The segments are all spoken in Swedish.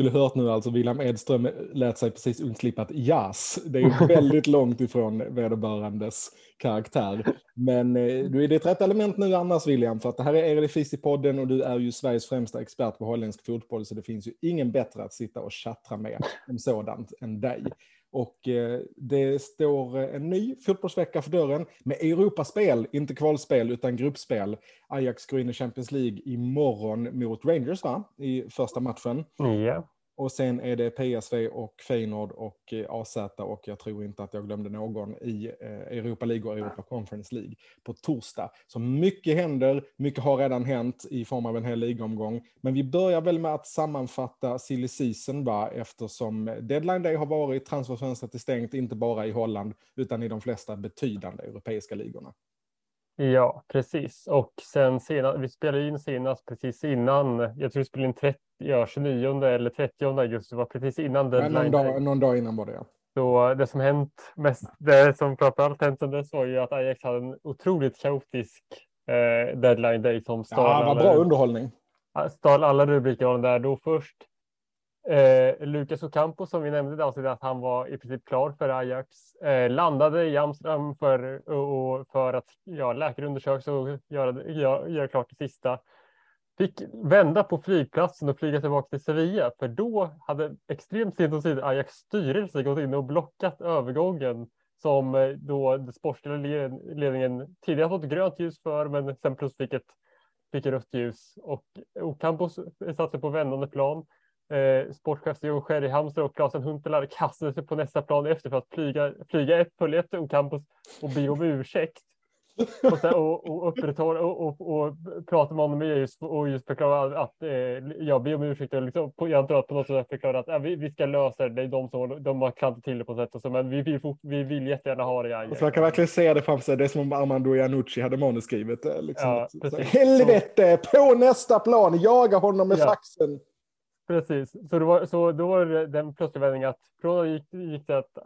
Skulle hört nu alltså William Edström lät sig precis undslippa ett jazz. Det är väldigt långt ifrån vederbörandes karaktär. Men eh, du är ditt rätt element nu annars William, för att det här är Eredivisie-podden och du är ju Sveriges främsta expert på holländsk fotboll, så det finns ju ingen bättre att sitta och chattra med om sådant än dig. Och eh, det står eh, en ny fotbollsvecka för dörren med Europaspel, inte kvalspel utan gruppspel. Ajax går in i Champions League imorgon mot Rangers va? i första matchen. Ja. Och sen är det PSV och Feyenoord och eh, AZ och jag tror inte att jag glömde någon i eh, Europa League och Europa Conference League på torsdag. Så mycket händer, mycket har redan hänt i form av en hel ligaomgång. Men vi börjar väl med att sammanfatta silly season va, eftersom deadline day har varit, transferfönstret är stängt, inte bara i Holland utan i de flesta betydande europeiska ligorna. Ja, precis. Och sen senast, vi spelade in senast precis innan, jag tror vi spelade in 30, ja, 29 eller 30 augusti, var precis innan deadline. Någon dag, någon dag innan var det, ja. Så det som hänt mest, det som framförallt hänt sedan dess var ju att Ajax hade en otroligt kaotisk eh, deadline day som stal ja, var bra underhållning. Stal alla rubriker där. Då först Eh, Lucas Ocampo som vi nämnde i att han var i princip klar för Ajax. Eh, landade i Amsterdam för, och, för att ja, läkarundersökas och göra, göra, göra klart det sista. Fick vända på flygplatsen och flyga tillbaka till Sevilla, för då hade extremt sent och Ajax styrelse gått in och blockat övergången som eh, då den sportsliga ledningen tidigare fått grönt ljus för, men sen plus fick ett fick rött ljus och Ocampo satte på vändande plan Eh, sportchef Jon Scherry Halmstad och Klasen Huntelaar kastade sig på nästa plan efter för att flyga, flyga ett följa efter Ocampus och be om ursäkt. Och, sen, och, och upprätthålla och, och, och prata med honom just, och just förklara att eh, jag ber om ursäkt. Och liksom, jag antar att på något sätt förklara att äh, vi, vi ska lösa det. Det är de som de har klantat till det på sätt och så, men vi, vi, vi vill jättegärna ha det. Och så jag kan verkligen se det framför sig. Det är som om Armando Iannucci hade manuskrivet. Liksom, ja, Helvete, på nästa plan, jaga honom med ja. faxen. Precis, så, var, så då var det den plötsliga vändningen att från gick, gick det att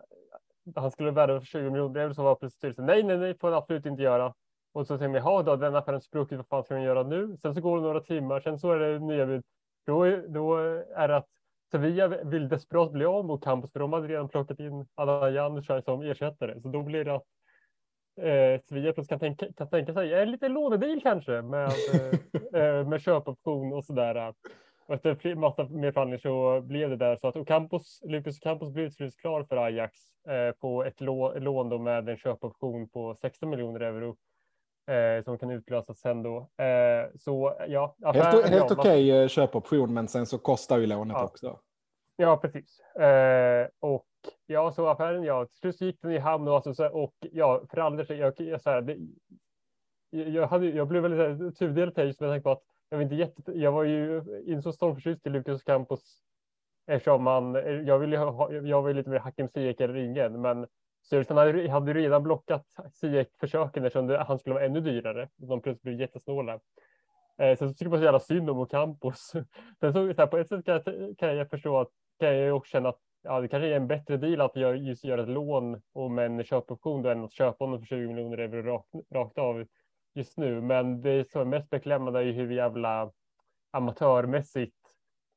han skulle värva för 20 miljoner så var plötsligt styrelsen nej, nej, nej, får han absolut inte göra. Och så säger vi, jaha, då den affären spruckit, vad fan ska vi göra nu? Sen så går det några timmar, sen så är det nya bud. Då, då är det att Sevilla vill desperat bli av mot Campus, för de hade redan plockat in Anna Janusaj som ersättare. Så då blir det att eh, Sevilla plötsligt kan tänka, kan tänka sig en liten lånedeal kanske med, eh, eh med köpoption och sådär. Och efter massa mer förhandlingar så blev det där så att Ocampos, Lucas Ocampos blev till klar för Ajax eh, på ett lån då med en köpoption på 16 miljoner euro eh, som kan utlösas sen då. Eh, så ja. Affär, helt helt ja, okej okay, köpoption, men sen så kostar ju lånet ja. också. Ja, precis. Eh, och ja, så affären, ja, till slut gick den i hamn och, alltså, och ja, för all del, jag, jag, så här, det, jag, hade, jag blev väldigt tudelad just med tanke på att jag var inte jätte, jag var ju inte så stormförtjust i Lucas Campos eftersom man, jag ville ha, jag var lite mer Hakim Ziyech eller ingen, men styrelsen hade, hade redan blockat Ziyech-försöken eftersom det, han skulle vara ännu dyrare. De plötsligt blev jättesnåla. Eh, sen så tycker man så jävla synd om Campos. Sen så, så här, på ett sätt kan jag, kan jag förstå att, kan jag också känna att ja, det kanske är en bättre deal att gör, just göra ett lån och med en köpoption då än att köpa honom för 20 miljoner euro rakt, rakt av just nu, men det som är mest beklämmande är ju hur jävla amatörmässigt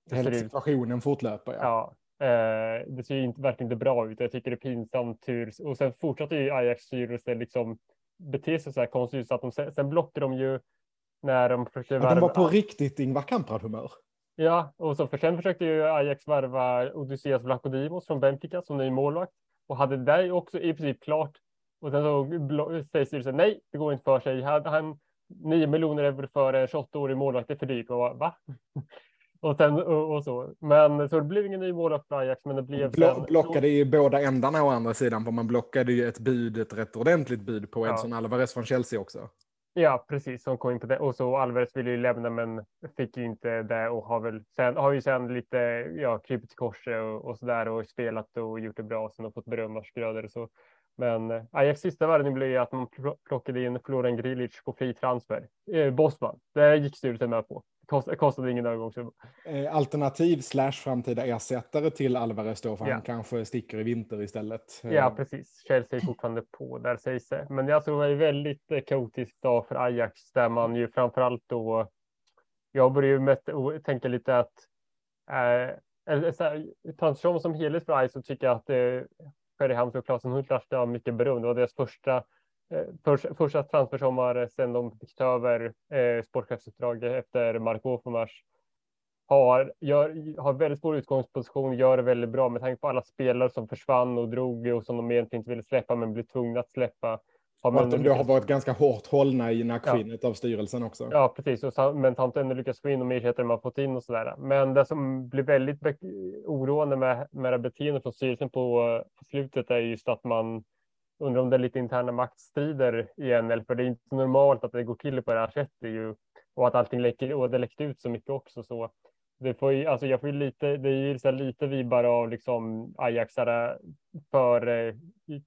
det ser ut. situationen fortlöper. Ja. ja eh, det ser ju inte, verkligen inte bra ut. Jag tycker det är pinsamt hur, och sen fortsatte ju Ajax styrelse liksom bete sig så här konstigt så att de sen blockade de ju när de försökte. Ja, de var på riktigt Ingvar Kamprad humör. Ja, och så för sen försökte ju Ajax värva Odysseas Vlachodimos från Benfica som ny målvakt och hade där också i princip klart och sen så säger styrelsen nej, det går inte för sig. Hade han 9 miljoner euro för en 28-årig målvakt, det är för dyrt. Och va? och, sen, och, och, så. Men så det blev ingen ny målvakt för Ajax, men det blev... Blo sen... Blockade i båda ändarna å andra sidan, för man blockade ju ett bud, ett rätt ordentligt bud på Edson ja. Alvarez från Chelsea också. Ja, precis, som kom in på det. Och så Alvarez ville ju lämna, men fick ju inte det och har väl sen, har ju sen lite, ja, krypit till korset och, och så där och spelat och gjort det bra sen och fått berömmarsgrödor och så. Men eh, Ajax sista värvning blev att man plockade in Florian Grilic på fri transfer. Eh, Bosman, det gick styrelsen med på. Kost, kostade ingen övergångssumma. Eh, alternativ slash framtida ersättare till Alvarez då, för ja. han kanske sticker i vinter istället. Ja, eh. precis. Chelsea är fortfarande på, där sägs det. Men jag tror det är väldigt eh, kaotisk dag för Ajax, där man ju framför allt då. Jag börjar ju med tänka lite att transformation som helhet för Ajax så tycker jag att eh, Sherry och Klasen Huntelaar har mycket beröm. Det var deras första, eh, för, första transfersommar sedan de fick ta över eh, sportchefsuppdraget efter Mark Wolfmars. Har, gör, har väldigt stor utgångsposition, gör det väldigt bra med tanke på alla spelare som försvann och drog och som de egentligen inte ville släppa men blev tvungna att släppa. Har och att de då har varit ganska hårt hållna i nackskinnet ja. av styrelsen också. Ja, precis. Och, men har ändå lyckats få in de ersättare man fått in och så där. Men det som blir väldigt oroande med, med det beteendet från styrelsen på, på slutet är just att man undrar om det är lite interna maktstrider igen, för det är inte normalt att det går till på det här sättet ju och att allting läcker och det läckte ut så mycket också så det får ju, alltså jag får ju lite, det är ju så lite vibbar av liksom Ajaxare eh, för eh,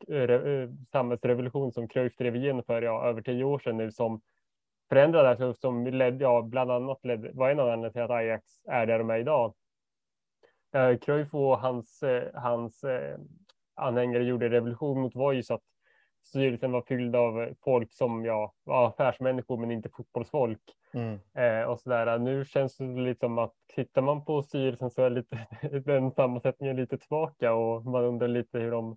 re, eh, samhällsrevolution som Cruyff drev igenom för ja, över tio år sedan nu som förändrade, alltså, som ledde, ja, bland annat led, var en av anledningarna till att Ajax är där de är idag. Eh, Cruyff och hans, eh, hans eh, anhängare gjorde revolution mot var ju så att styrelsen var fylld av folk som ja, var affärsmänniskor men inte fotbollsfolk. Mm. Eh, och sådär. Nu känns det lite som att tittar man på styrelsen så är lite, den sammansättningen lite tillbaka och man undrar lite hur de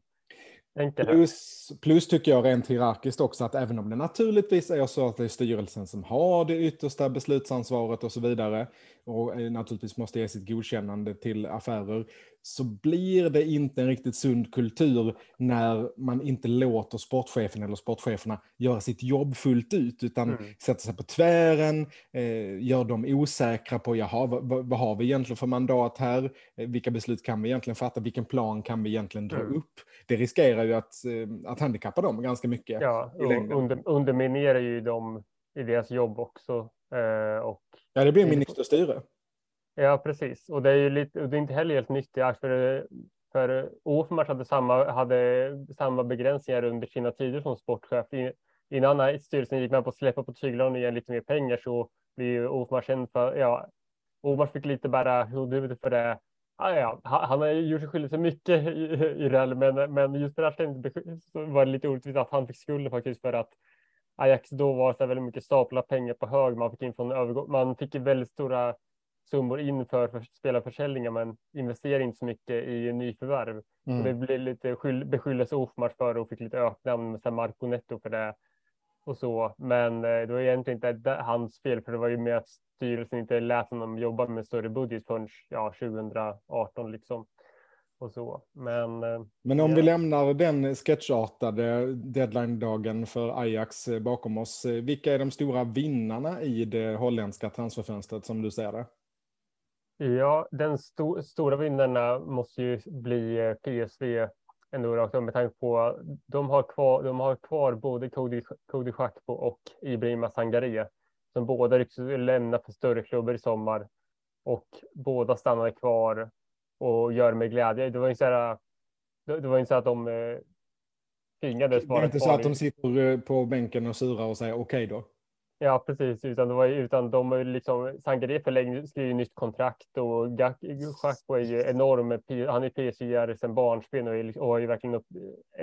Plus, plus tycker jag rent hierarkiskt också att även om det naturligtvis är så att det är styrelsen som har det yttersta beslutsansvaret och så vidare och naturligtvis måste ge sitt godkännande till affärer så blir det inte en riktigt sund kultur när man inte låter sportchefen eller sportcheferna göra sitt jobb fullt ut, utan mm. sätter sig på tvären, eh, gör dem osäkra på, jaha, vad, vad, har vi egentligen för mandat här? Eh, vilka beslut kan vi egentligen fatta? Vilken plan kan vi egentligen dra mm. upp? Det riskerar ju att, eh, att handikappa dem ganska mycket. Ja, och under, underminerar ju dem i deras jobb också. Eh, och ja, det blir ministerstyre. Ja, precis. Och det är ju lite, det är inte heller helt nytt i för, för Ofmars hade samma, hade samma begränsningar under sina tider som sportchef. Innan styrelsen gick med på att släppa på tyglarna och ge lite mer pengar så blev ju Ofmar känd för, ja, Ofmar fick lite bära huvudet för det. Ah, ja, han har gjort sig skyldig till mycket i, i men, men just det där var det lite orättvist att han fick skulden faktiskt för att Ajax då var så väldigt mycket stapla pengar på hög. Man fick in från övergång. Man fick väldigt stora summor in för, för spelarförsäljningar men investerar inte så mycket i nyförvärv. Mm. Och det blev lite beskylldes Ofmars för och fick lite öknamn med Marco Netto för det och så. Men eh, det var egentligen inte hans fel för det var ju mer att styrelsen inte lät honom jobba med större budget förrän ja, 2018 liksom. Och så. Men, eh, Men om ja. vi lämnar den sketchartade deadline-dagen för Ajax eh, bakom oss. Vilka är de stora vinnarna i det holländska transferfönstret som du ser det? Ja, den sto stora vinnarna måste ju bli eh, PSV ändå rakt med tanke på de har kvar. De har kvar både Cody, Cody Schakpo och Ibrahima Sangare som båda lämnar för större klubbar i sommar och båda stannar kvar och gör med glädje. Det var inte så här. Det var inte så att de eh, tvingades vara Det är inte så att de sitter eh, på bänken och surar och säger okej okay då. Ja, precis. Utan, det var, utan de är liksom, Sangare förlängde, skrev ju nytt kontrakt och Gakpo är ju enorm. Han är PSG sedan barnsben och, är, och har ju verkligen upp,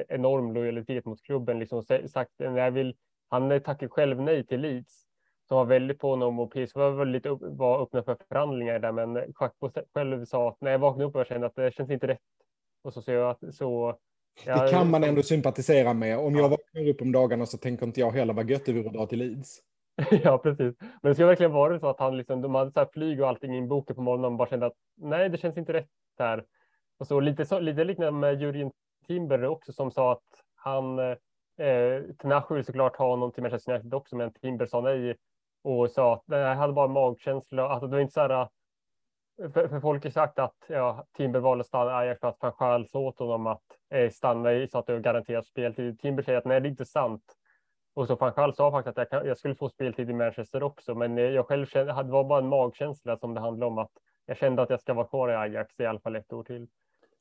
enorm lojalitet mot klubben. Liksom sagt, jag vill, han tackar själv nej till Leeds som var väldigt på honom och PSG var väldigt upp, var öppna för förhandlingar där. Men Gakpo själv sa att när jag vaknade upp och jag kände att det känns inte rätt. Och så sa jag att så det kan man ändå sympatisera med. Om jag vaknar upp om dagarna så tänker inte jag heller vad gött det vore att dra till Leeds. ja, precis. Men det skulle verkligen vara så att han liksom, de hade så här flyg och allting inbokat på morgonen och bara kände att nej, det känns inte rätt här. Och så lite, så, lite liknande med Jurgen Timber också som sa att han, eh, Tenacho vill såklart ha honom till Manchester United också, men Timber sa nej och sa att jag hade bara magkänsla. Alltså det var inte så här, för, för folk har sagt att ja, Timber valde att stanna Ajax för att han själv åt honom att eh, stanna i så att det garanterat speltid. Timber säger att nej, det är inte sant. Och så fan själv sa faktiskt att jag, jag, skulle få speltid i Manchester också, men eh, jag själv kände, det var bara en magkänsla som det handlade om att jag kände att jag ska vara kvar i Ajax i alla fall ett år till.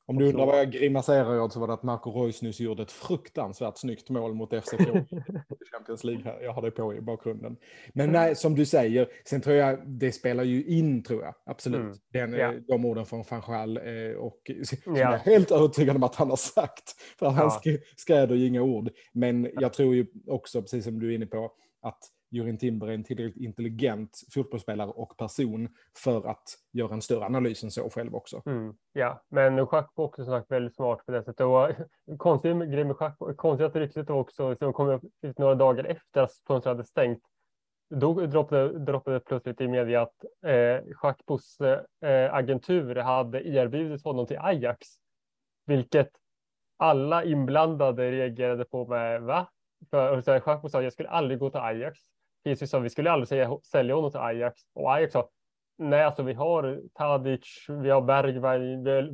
Om du undrar vad jag grimaserar åt så var det att Marco Reus nyss gjorde ett fruktansvärt snyggt mål mot FCK i Champions League. Här. Jag har det på i bakgrunden. Men nej, som du säger, sen tror jag det spelar ju in, tror jag. Absolut. Mm. Den, ja. De orden från Fanchal eh, och som ja. jag är helt övertygad om att han har sagt. För han ja. skräder ju inga ord. Men jag tror ju också, precis som du är inne på, att Jurien Timber är en tillräckligt intelligent fotbollsspelare och person för att göra en större analys än så själv också. Mm, ja, men schack var också sagt väldigt smart på det sättet. Och eh, konstig grej med schack, konstigt att ryktet var också, som kom ut några dagar efter att fönstret hade stängt, då droppade, droppade plötsligt i media att eh, Schackbos eh, agentur hade erbjudit honom till Ajax, vilket alla inblandade reagerade på med va? För så Schackbo sa jag skulle aldrig gå till Ajax. PSV sa vi skulle aldrig säga, sälja honom till Ajax och Ajax sa nej, alltså vi har Tadic, vi har Bergvall,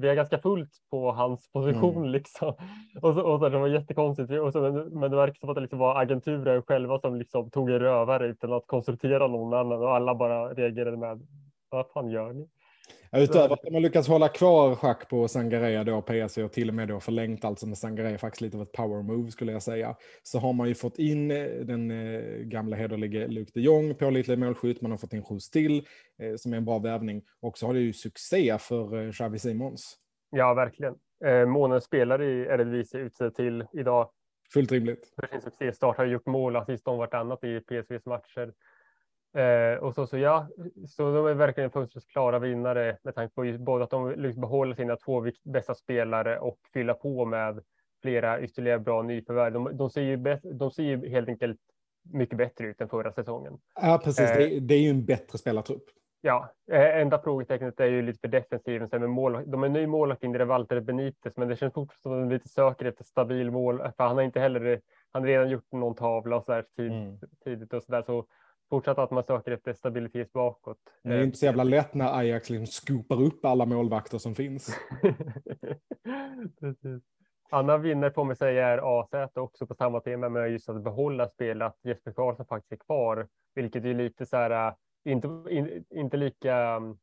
vi, är ganska fullt på hans position mm. liksom. Och så, och så det var jättekonstigt. Och så, men, men det verkar som att det liksom var agenturen själva som liksom tog en rövare utan att konsultera någon annan och alla bara reagerade med vad fan gör ni? Utöver att de har lyckats hålla kvar schack på Sangarea då, PSV och till och med då förlängt alltså med Sangarea faktiskt lite av ett power move skulle jag säga. Så har man ju fått in eh, den eh, gamla hederlige Luke de Jong, pålitlig målskytt, man har fått in Jos till eh, som är en bra värvning och så har det ju succé för Xavi Simons. Ja, verkligen. Månadens spelare i Eredivisie utsedd till idag. Fullt rimligt. För sin succéstart har gjort mål assist om vartannat i PSVs matcher. Eh, och så, så ja, så de är verkligen fönstrets klara vinnare med tanke på både att de lyckas behålla sina två bästa spelare och fylla på med flera ytterligare bra nyförvärv. De, de, ser ju de ser ju helt enkelt mycket bättre ut än förra säsongen. Ja, precis. Eh, det, det, är ju en bättre spelartrupp. Ja, eh, enda frågetecknet är ju lite för defensiven. Med mål, de är ny målvakt in i det Walter Benitez, men det känns fortfarande som att de lite söker efter stabil mål. För han har inte heller, han har redan gjort någon tavla och så där tid, mm. tidigt och så där. Så fortsatt att man söker efter stabilitet bakåt. Det är inte så jävla lätt när Ajax liksom skopar upp alla målvakter som finns. Precis. Anna vinner på mig säga är AZ också på samma tema med just att behålla spel, att Jesper Karlsson faktiskt är kvar, vilket är lite så här, äh, inte, in, inte lika um,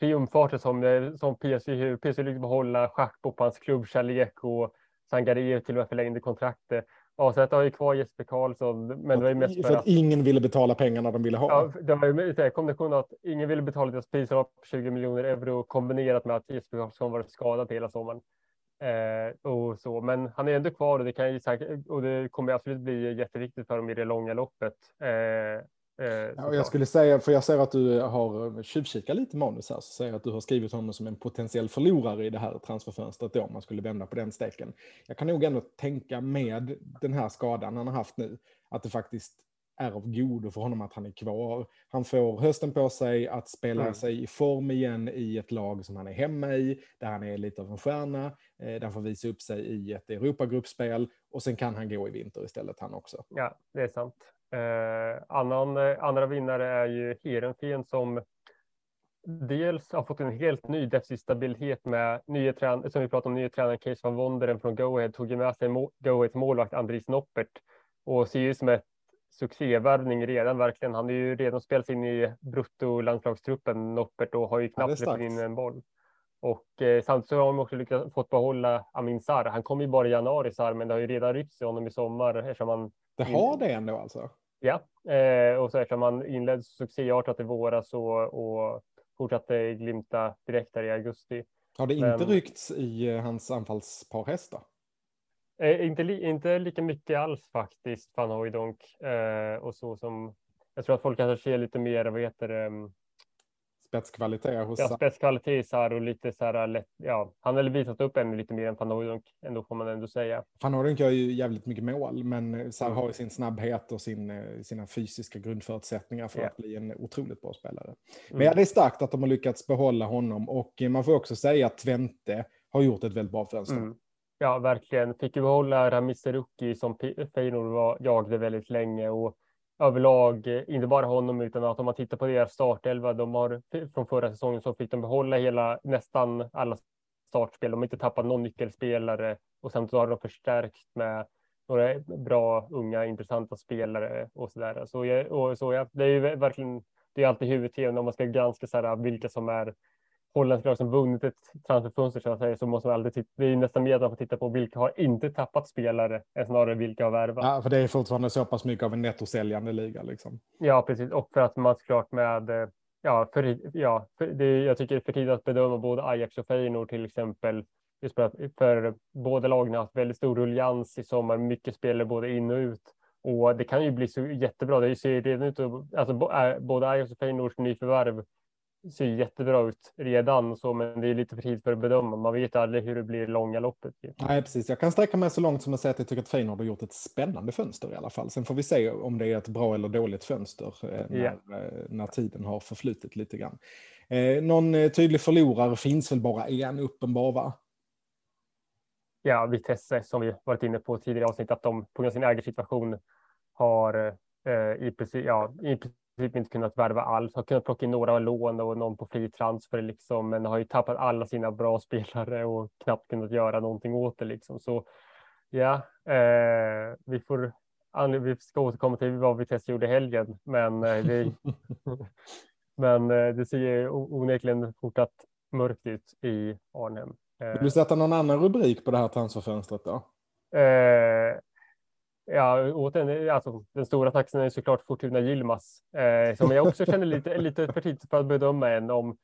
triumfartat som, äh, som PSV, PSV lyckades behålla Schachbo på hans klubbkärlek och Sangare till och med förlängde kontraktet. AZ har ju kvar Jesper Karlsson, men det var ju mest för, för att, ingen ville betala pengarna de ville ha. Ja, det var ju en kombination att ingen ville betala deras priser på 20 miljoner euro kombinerat med att Jesper Karlsson varit skadad hela sommaren. Eh, och så, men han är ändå kvar och det kan ju och det kommer absolut bli jätteviktigt för dem i det långa loppet. Eh, ja, jag skulle säga, för jag ser att du har tjuvkikat lite manus här, så säger att du har skrivit honom som en potentiell förlorare i det här transferfönstret då, om man skulle vända på den steken. Jag kan nog ändå tänka med den här skadan han har haft nu, att det faktiskt är av godo för honom att han är kvar. Han får hösten på sig att spela mm. sig i form igen i ett lag som han är hemma i, där han är lite av en stjärna, eh, där han får visa upp sig i ett Europagruppspel och sen kan han gå i vinter istället han också. Ja, det är sant. Eh, annan, eh, andra vinnare är ju Heerenveen som dels har fått en helt ny defensiv stabilitet med nya tränare, som vi pratade om, nya tränaren Case van Wonderen från Go Ahead tog ju med sig Go Aheads målvakt Andris Noppert och ser ju som ett succévärvning redan verkligen. Han är ju redan spelat in i bruttolandslagstruppen Noppert och har ju knappt släppt in en boll. Och eh, samtidigt så har de också lyckats fått behålla Amin Sar. Han kom ju bara i januari Sar, men det har ju redan ryckts i honom i sommar eftersom han. Det har det ändå alltså? Ja, eh, och så eftersom man inledde succéartat i våras och, och fortsatte glimta direkt där i augusti. Har det Men, inte ryckts i eh, hans anfallspar hästar? Eh, inte, li, inte lika mycket alls faktiskt, van Hooijdonk. Eh, och så som jag tror att folk kanske ser lite mer, vad heter det, mm, spetskvalitet hos... Ja, spetskvalitet så här och lite så här lätt. Ja, han har visat upp ännu lite mer än van Hooydonk, ändå får man ändå säga. Van Hooydonk gör ju jävligt mycket mål, men så här har ju sin snabbhet och sin, eh, sina fysiska grundförutsättningar för yeah. att bli en otroligt bra spelare. Mm. Men ja, det är starkt att de har lyckats behålla honom och man får också säga att Twente har gjort ett väldigt bra fönster. Mm. Ja, verkligen. Fick ju behålla Ramiz Seruki som Feyenoord jagade väldigt länge och överlag, eh, inte bara honom, utan att om man tittar på deras startelva, de har från förra säsongen så fick de behålla hela, nästan alla startspel. De har inte tappat någon nyckelspelare och sen så har de förstärkt med några bra, unga, intressanta spelare och så där. Så, och så jag, det är ju verkligen, det är alltid huvudtemat om man ska granska så här, vilka som är holländska lag som vunnit ett transferfönster så, att säga, så måste man alltid titta. Det är nästan mer att man får titta på vilka har inte tappat spelare än snarare vilka har värvat. Ja, för det är fortfarande så pass mycket av en nettosäljande liga liksom. Ja, precis. Och för att man såklart med eh, ja, för, ja, för det, jag tycker det är för tidigt att bedöma både Ajax och Feyenoord till exempel. Just för, att, för båda lagen har haft väldigt stor rullians i sommar, mycket spelare både in och ut. Och det kan ju bli så jättebra. Det ser redan ut alltså både Ajax och Feyenoords nyförvärv ser jättebra ut redan så, men det är lite för tidigt för att bedöma. Man vet aldrig hur det blir i långa loppet. Nej, precis. Jag kan sträcka mig så långt som att säga att jag tycker att Feyenoord har gjort ett spännande fönster i alla fall. Sen får vi se om det är ett bra eller dåligt fönster eh, när, yeah. när tiden har förflutit lite grann. Eh, någon eh, tydlig förlorare finns väl bara en uppenbar, va? Ja, Vitesse som vi varit inne på tidigare avsnitt, att de på grund av sin ägarsituation har eh, i, princip, ja, i princip inte kunnat värva alls. Har kunnat plocka in några lån och någon på fri transfer liksom, men har ju tappat alla sina bra spelare och knappt kunnat göra någonting åt det liksom. Så ja, eh, vi får. Vi ska återkomma till vad Vitesse gjorde helgen, men eh, det, men eh, det ser onekligen fortsatt mörkt ut i Arnhem. Vill du sätta någon annan rubrik på det här transferfönstret då? Eh, Ja, återigen, alltså, den stora taxen är såklart Fortuna Gilmas, eh, som jag också känner lite, lite för tidigt för att bedöma än om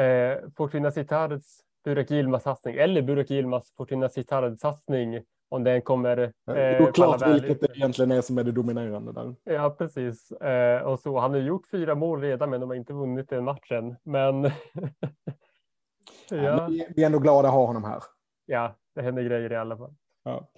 eh, Fortuna Citards Burak Yilmaz satsning eller Burak Yilmaz Fortuna Citards satsning om den kommer. Eh, det är klart vilket det egentligen är som är det dominerande där. Ja, precis. Eh, och så han har gjort fyra mål redan, men de har inte vunnit den matchen. Men. ja. vi är ändå glada att ha honom här. Ja, det händer grejer i alla fall. Ja.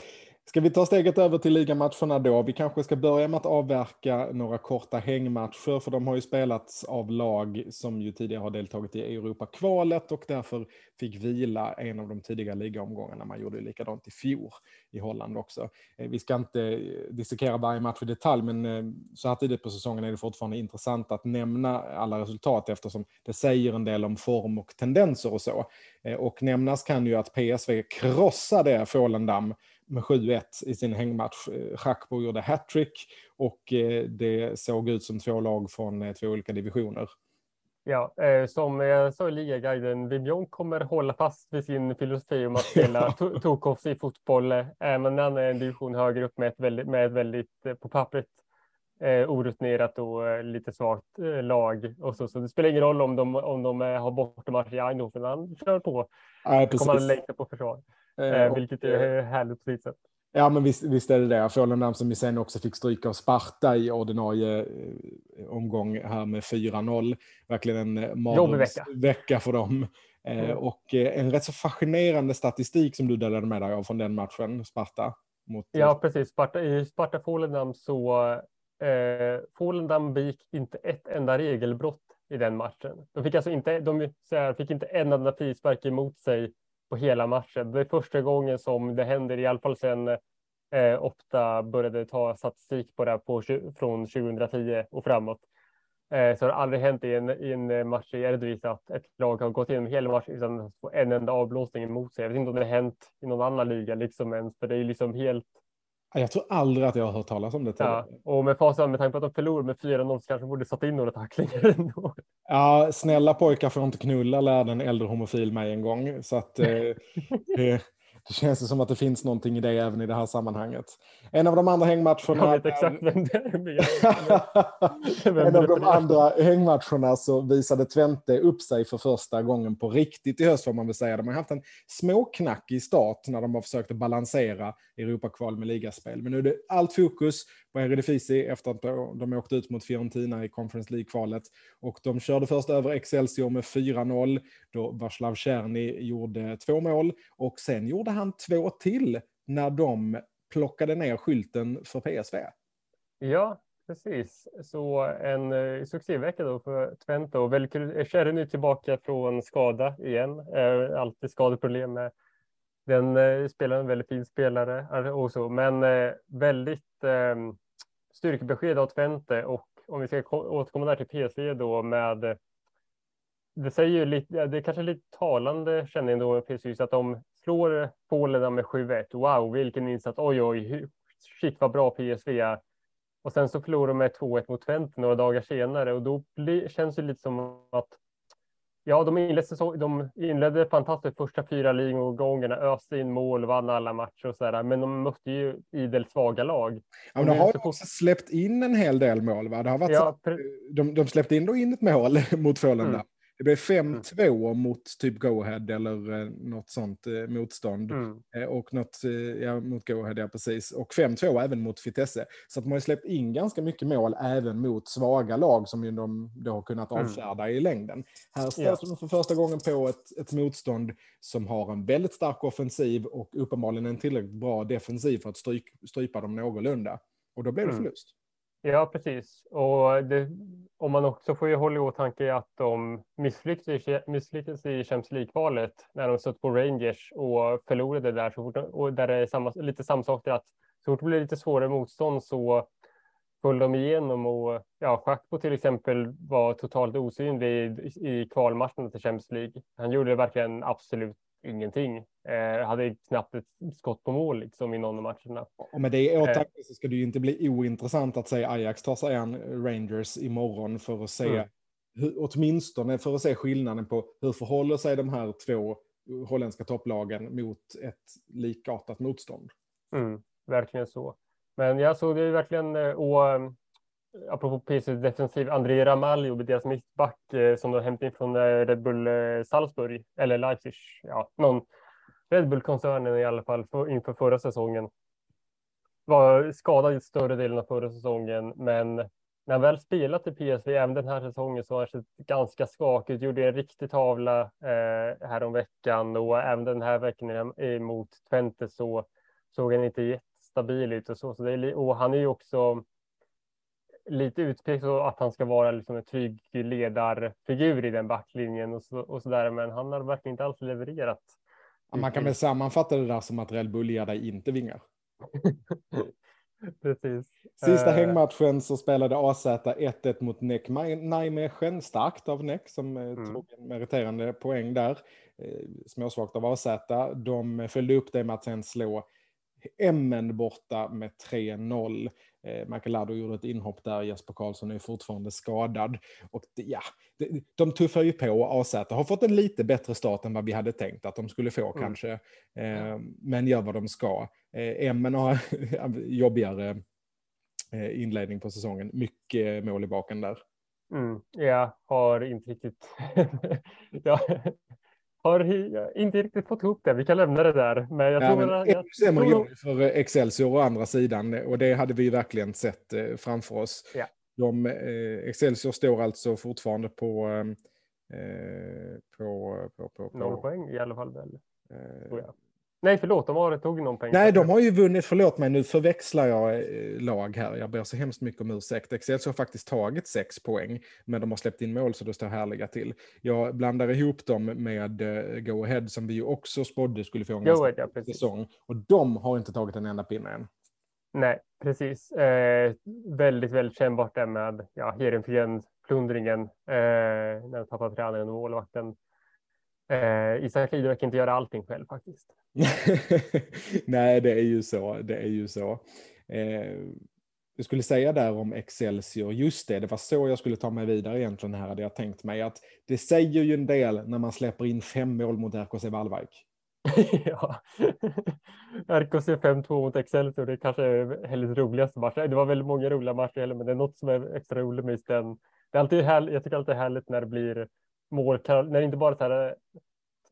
Ska vi ta steget över till ligamatcherna då? Vi kanske ska börja med att avverka några korta hängmatcher, för de har ju spelats av lag som ju tidigare har deltagit i Europa-kvalet och därför fick vila en av de tidiga ligaomgångarna. Man gjorde ju likadant i fjol i Holland också. Eh, vi ska inte eh, dissekera varje match i detalj, men eh, så här tidigt på säsongen är det fortfarande intressant att nämna alla resultat eftersom det säger en del om form och tendenser och så. Och nämnas kan ju att PSV krossade Fålendam med 7-1 i sin hängmatch. Schakbo gjorde hattrick och det såg ut som två lag från två olika divisioner. Ja, eh, som jag sa i ligaguiden, Vibion kommer hålla fast vid sin filosofi om att spela Tokovs i fotboll, eh, men han är en division högre upp med ett väldigt, med ett väldigt eh, på pappret eh, orutinerat och eh, lite svagt eh, lag. Och så, så det spelar ingen roll om de, om de eh, har bortamatch i Eindhoven, han kör på. Ja, kommer han längta på försvar, eh, vilket är härligt på sitt sätt. Ja, men visst, visst är det det. Fålendam som ju sen också fick stryka av Sparta i ordinarie omgång här med 4-0. Verkligen en mardrömsvecka vecka för dem. Eh, mm. Och en rätt så fascinerande statistik som du delade med dig av från den matchen, Sparta. Mot... Ja, precis. Sparta, I Sparta Fålendam så eh, Fålendam begick inte ett enda regelbrott i den matchen. De fick alltså inte, de här, fick inte en enda frispark emot sig på hela matchen. Det är första gången som det händer, i alla fall sedan eh, Opta började ta statistik på det på, från 2010 och framåt. Eh, så det har aldrig hänt i en, i en eh, match i Eredivisie att ett lag har gått igenom hela matchen utan att få en enda avblåsning emot sig. Jag vet inte om det har hänt i någon annan liga liksom ens, för det är liksom helt jag tror aldrig att jag har hört talas om det. Ja, och med facit med tanke på att de förlorade med 4-0 så kanske borde satt in några tacklingar ändå. Ja, snälla pojkar får inte knulla, lärde en äldre homofil mig en gång. Så att, eh, det, känns som att det finns någonting i det även i det här sammanhanget. En av de andra hängmatcherna... Jag vet exakt vem det är. en av de andra hängmatcherna så visade Twente upp sig för första gången på riktigt i höst får man väl säga. De har haft en småknackig start när de har försökt att balansera Europakval med ligaspel. Men nu är det allt fokus på Eredivisie efter att de åkte ut mot Fiorentina i Conference League-kvalet. Och de körde först över Excelsior med 4-0 då Vaslav Czerny gjorde två mål och sen gjorde han två till när de plockade ner skylten för PSV. Ja, precis. Så en eh, succévecka då för Twente och väldigt kul. Eh, Czerny tillbaka från skada igen. Eh, alltid skadeproblem med den eh, spelaren, väldigt fin spelare eh, och så, men eh, väldigt eh, styrkebesked av Twente och om vi ska återkomma där till PSV då med eh, det säger ju lite, det är kanske lite talande känner jag ändå PSV att de slår Polen med 7-1. Wow, vilken insats. Oj, oj, shit vad bra PSV är. Och sen så förlorar de med 2-1 mot Twente några dagar senare och då blir, känns det lite som att Ja, de inledde, de inledde fantastiskt första fyra ligomgångarna, öste in mål, vann alla matcher och så där, men de mötte ju idel svaga lag. Ja, men de har ju också släppt in en hel del mål, va? Det har varit ja, så, de, de släppte in då in ett mål mot Frölunda. Mm. Det blev 5-2 mm. mot typ Go-Ahead eller eh, något sånt eh, motstånd. Mm. Eh, och något, ja, mot Go-Ahead, ja precis. Och 5-2 även mot Vitesse. Så att man har släppt in ganska mycket mål även mot svaga lag som ju de då har kunnat mm. avfärda mm. i längden. Här stöter ja. de för första gången på ett, ett motstånd som har en väldigt stark offensiv och uppenbarligen en tillräckligt bra defensiv för att stryk, strypa dem någorlunda. Och då blev det mm. förlust. Ja, precis. Och det, om man också får ju hålla i åtanke att de misslyckades, misslyckades i Champions League-kvalet när de satt på Rangers och förlorade där. Så fort, och där det är samma, lite samma sak att så fort det blir lite svårare motstånd så föll de igenom och ja, Schackbo till exempel var totalt osynlig i, i kvalmatchen till Champions League. Han gjorde verkligen absolut ingenting. Eh, hade knappt ett skott på mål liksom i någon av matcherna. Och med det i åtanke eh. så ska det ju inte bli ointressant att se Ajax ta sig an Rangers imorgon för att se, mm. hur, åtminstone för att se skillnaden på hur förhåller sig de här två holländska topplagen mot ett likartat motstånd. Mm, verkligen så. Men jag såg det ju verkligen, eh, och eh, apropå PC defensiv, André Ramalho, deras mittback eh, som de hämtade in från Red Bull Salzburg, eller Leipzig, ja, någon Red Bull-koncernen i alla fall för, inför förra säsongen. Var skadad i större delen av förra säsongen, men när han väl spelat i PSV även den här säsongen så har han sett ganska skakig ut. Gjorde en riktig tavla eh, här om veckan och även den här veckan mot Twente så såg han inte jättestabil ut och så. så det är, och han är ju också lite utpekad att han ska vara liksom en trygg ledarfigur i den backlinjen och så, och så där. Men han har verkligen inte alls levererat man kan väl sammanfatta det där som att Red Bull ger dig inte vingar. Precis. Sista uh... hängmatchen så spelade AZ 1-1 mot NEC Nijmegen. Starkt av NEC som eh, mm. tog en meriterande poäng där. Eh, småsvagt av AZ. De följde upp det med att sen slå Emmen borta med 3-0. Eh, Michael Laddo gjorde ett inhopp där, Jesper Karlsson är fortfarande skadad. Och det, ja, det, de tuffar ju på, AZ har fått en lite bättre start än vad vi hade tänkt att de skulle få mm. kanske. Eh, men gör vad de ska. Eh, Emmen har jobbigare eh, inledning på säsongen, mycket mål i baken där. Mm, jag har inte riktigt... ja, har inte riktigt fått ihop det. Vi kan lämna det där. Men jag tror ja, men jag, sämre tror... för Excelsior å andra sidan och det hade vi verkligen sett eh, framför oss. Ja. De, eh, Excelsior står alltså fortfarande på, ehm, eh, på, på, på, på, Noll poäng i alla fall väl. Eh, Nej, förlåt, de har tog någon pengar. Nej, de har ju vunnit, förlåt mig, nu förväxlar jag eh, lag här. Jag ber så hemskt mycket om ursäkt. Excelsior har faktiskt tagit sex poäng, men de har släppt in mål så det står härliga till. Jag blandar ihop dem med uh, Go Ahead som vi ju också spådde skulle få en ahead, ja, säsong. Och de har inte tagit en enda pinne än. Nej, precis. Eh, väldigt, väldigt kännbart det med ja, Heerenveen-plundringen eh, när de tappade tränaren och målvakten. Eh, Isak Lido verkar inte göra allting själv faktiskt. Nej, det är ju så. Det är ju så. Eh, jag skulle säga där om Excelsior, just det, det var så jag skulle ta mig vidare egentligen här, hade jag tänkt mig att det säger ju en del när man släpper in fem mål mot RKC Wallvik. ja, RKC 5-2 mot Excelsior, det är kanske är Helles roligaste match. Det var väldigt många roliga matcher, men det är något som är extra roligt med just den. Det är alltid härligt, jag tycker alltid det är härligt när det blir mål, när det inte bara är så här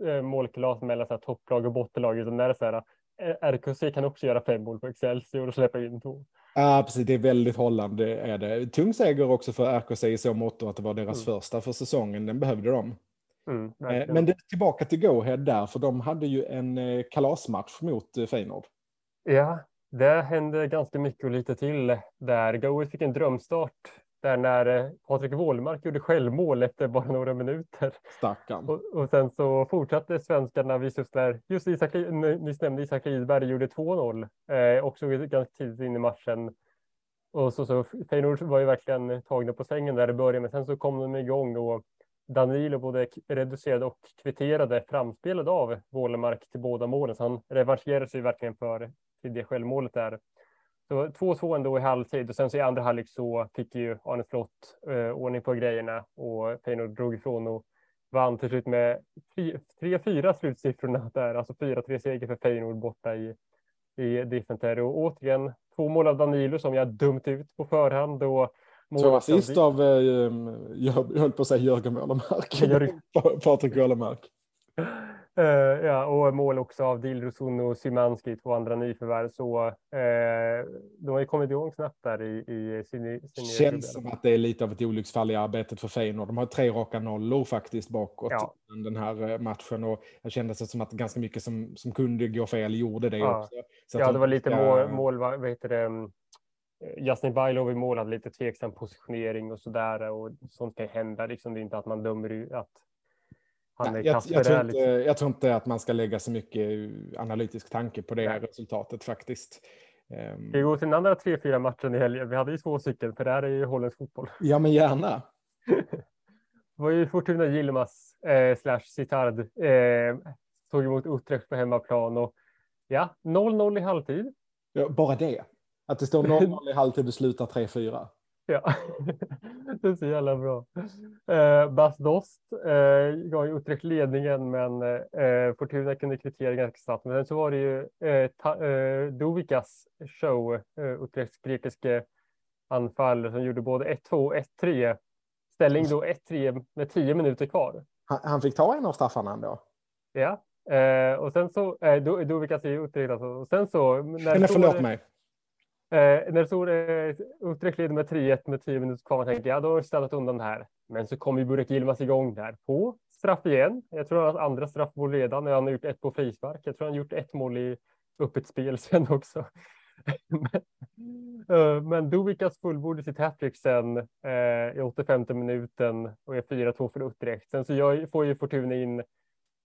Eh, målkalas mellan så här, topplag och bottenlag, utan när det är så här, eh, RKC kan också göra fem mål på Excelsior och släppa in två. Ja, precis. Det är väldigt hållande. Är det. Tung seger också för RKC i så mått att det var deras mm. första för säsongen. Den behövde de. Mm, eh, Men det, tillbaka till Go-Head där, för de hade ju en kalasmatch mot Feyenoord. Ja, det hände ganska mycket och lite till där. Go fick en drömstart där när eh, Patrik Wålemark gjorde självmål efter bara några minuter. Stackarn. Och, och sen så fortsatte svenskarna just när just Isak, nyss nämnde Isak Lidberg gjorde 2-0 eh, också ganska tidigt in i matchen. Och så, så Feyenoord var ju verkligen tagna på sängen där i början, men sen så kom de igång då. Danilo både reducerade och kvitterade framspelade av Wålemark till båda målen, så han revanscherade sig verkligen för det självmålet där. Så 2-2 ändå i halvtid och sen så i andra halvlek så fick ju Arne Slott eh, ordning på grejerna och Feyenoord drog ifrån och vann till slut med 3-4 slutsiffrorna där, alltså 4-3 seger för Feyenoord borta i, i Diffenter och återigen två mål av Danilo som jag dumt ut på förhand och Två assist av, eh, jag höll på att säga Jörgen Wålemark. Patrik Wålemark. Uh, ja, och mål också av Dilrosun och Szymanski, två andra nyförvärv. Så uh, de har ju kommit igång snabbt där i, i sin, sin Känns som att det är lite av ett olycksfall i arbetet för Feyenoord. De har tre raka nollor faktiskt bakåt ja. den här eh, matchen och det kändes som att ganska mycket som, som kunde gå fel gjorde det ja. också. Så ja, det var lite ska... mål, mål vad heter det, mm, Jasnin Bajlov i mål hade lite tveksam positionering och sådär och sånt kan hända. Liksom, det är inte att man dömer att han är jag, jag, tror inte, liksom. jag tror inte att man ska lägga så mycket analytisk tanke på det Nej. resultatet faktiskt. Ehm. Ska vi gå till den andra tre, fyra matchen i helgen? Vi hade ju två stycken, för det här är ju holländsk fotboll. Ja, men gärna. det var ju Fortuna Yilmaz eh, slash Citard eh, tog emot Utrecht på hemmaplan och ja, 0-0 i halvtid. Ja, bara det. Att det står 0-0 i halvtid och slutar 3-4. Ja, det är så jävla bra. Eh, Bas Dost eh, gav ju Utrecht ledningen, men eh, Fortuna kunde kvittera ganska snabbt. Men sen så var det ju eh, ta, eh, Dovikas show, eh, Utrechts grekiske anfall som gjorde både 1-2 och 1-3. Ställning då 1-3 med 10 minuter kvar. Han, han fick ta en av straffarna ändå? Ja, eh, och sen så, eh, Dovikas är Utrecht alltså. Och sen så... När Men förlåt mig. Eh, när det stod eh, Utrecht leder med 3-1 med 10 minuter kvar, man tänkte jag, då har städat undan det här. Men så kom ju Burek Yilmaz igång där på straff igen. Jag tror han har andra straffmål redan när han har gjort ett på frispark. Jag tror han har gjort ett mål i öppet spel sen också. Eh, men, uh, men Dovikas fullbordade sitt hattrick sen eh, i 85 minuten och är 4-2 för Utrecht. Sen så jag får ju Fortuna in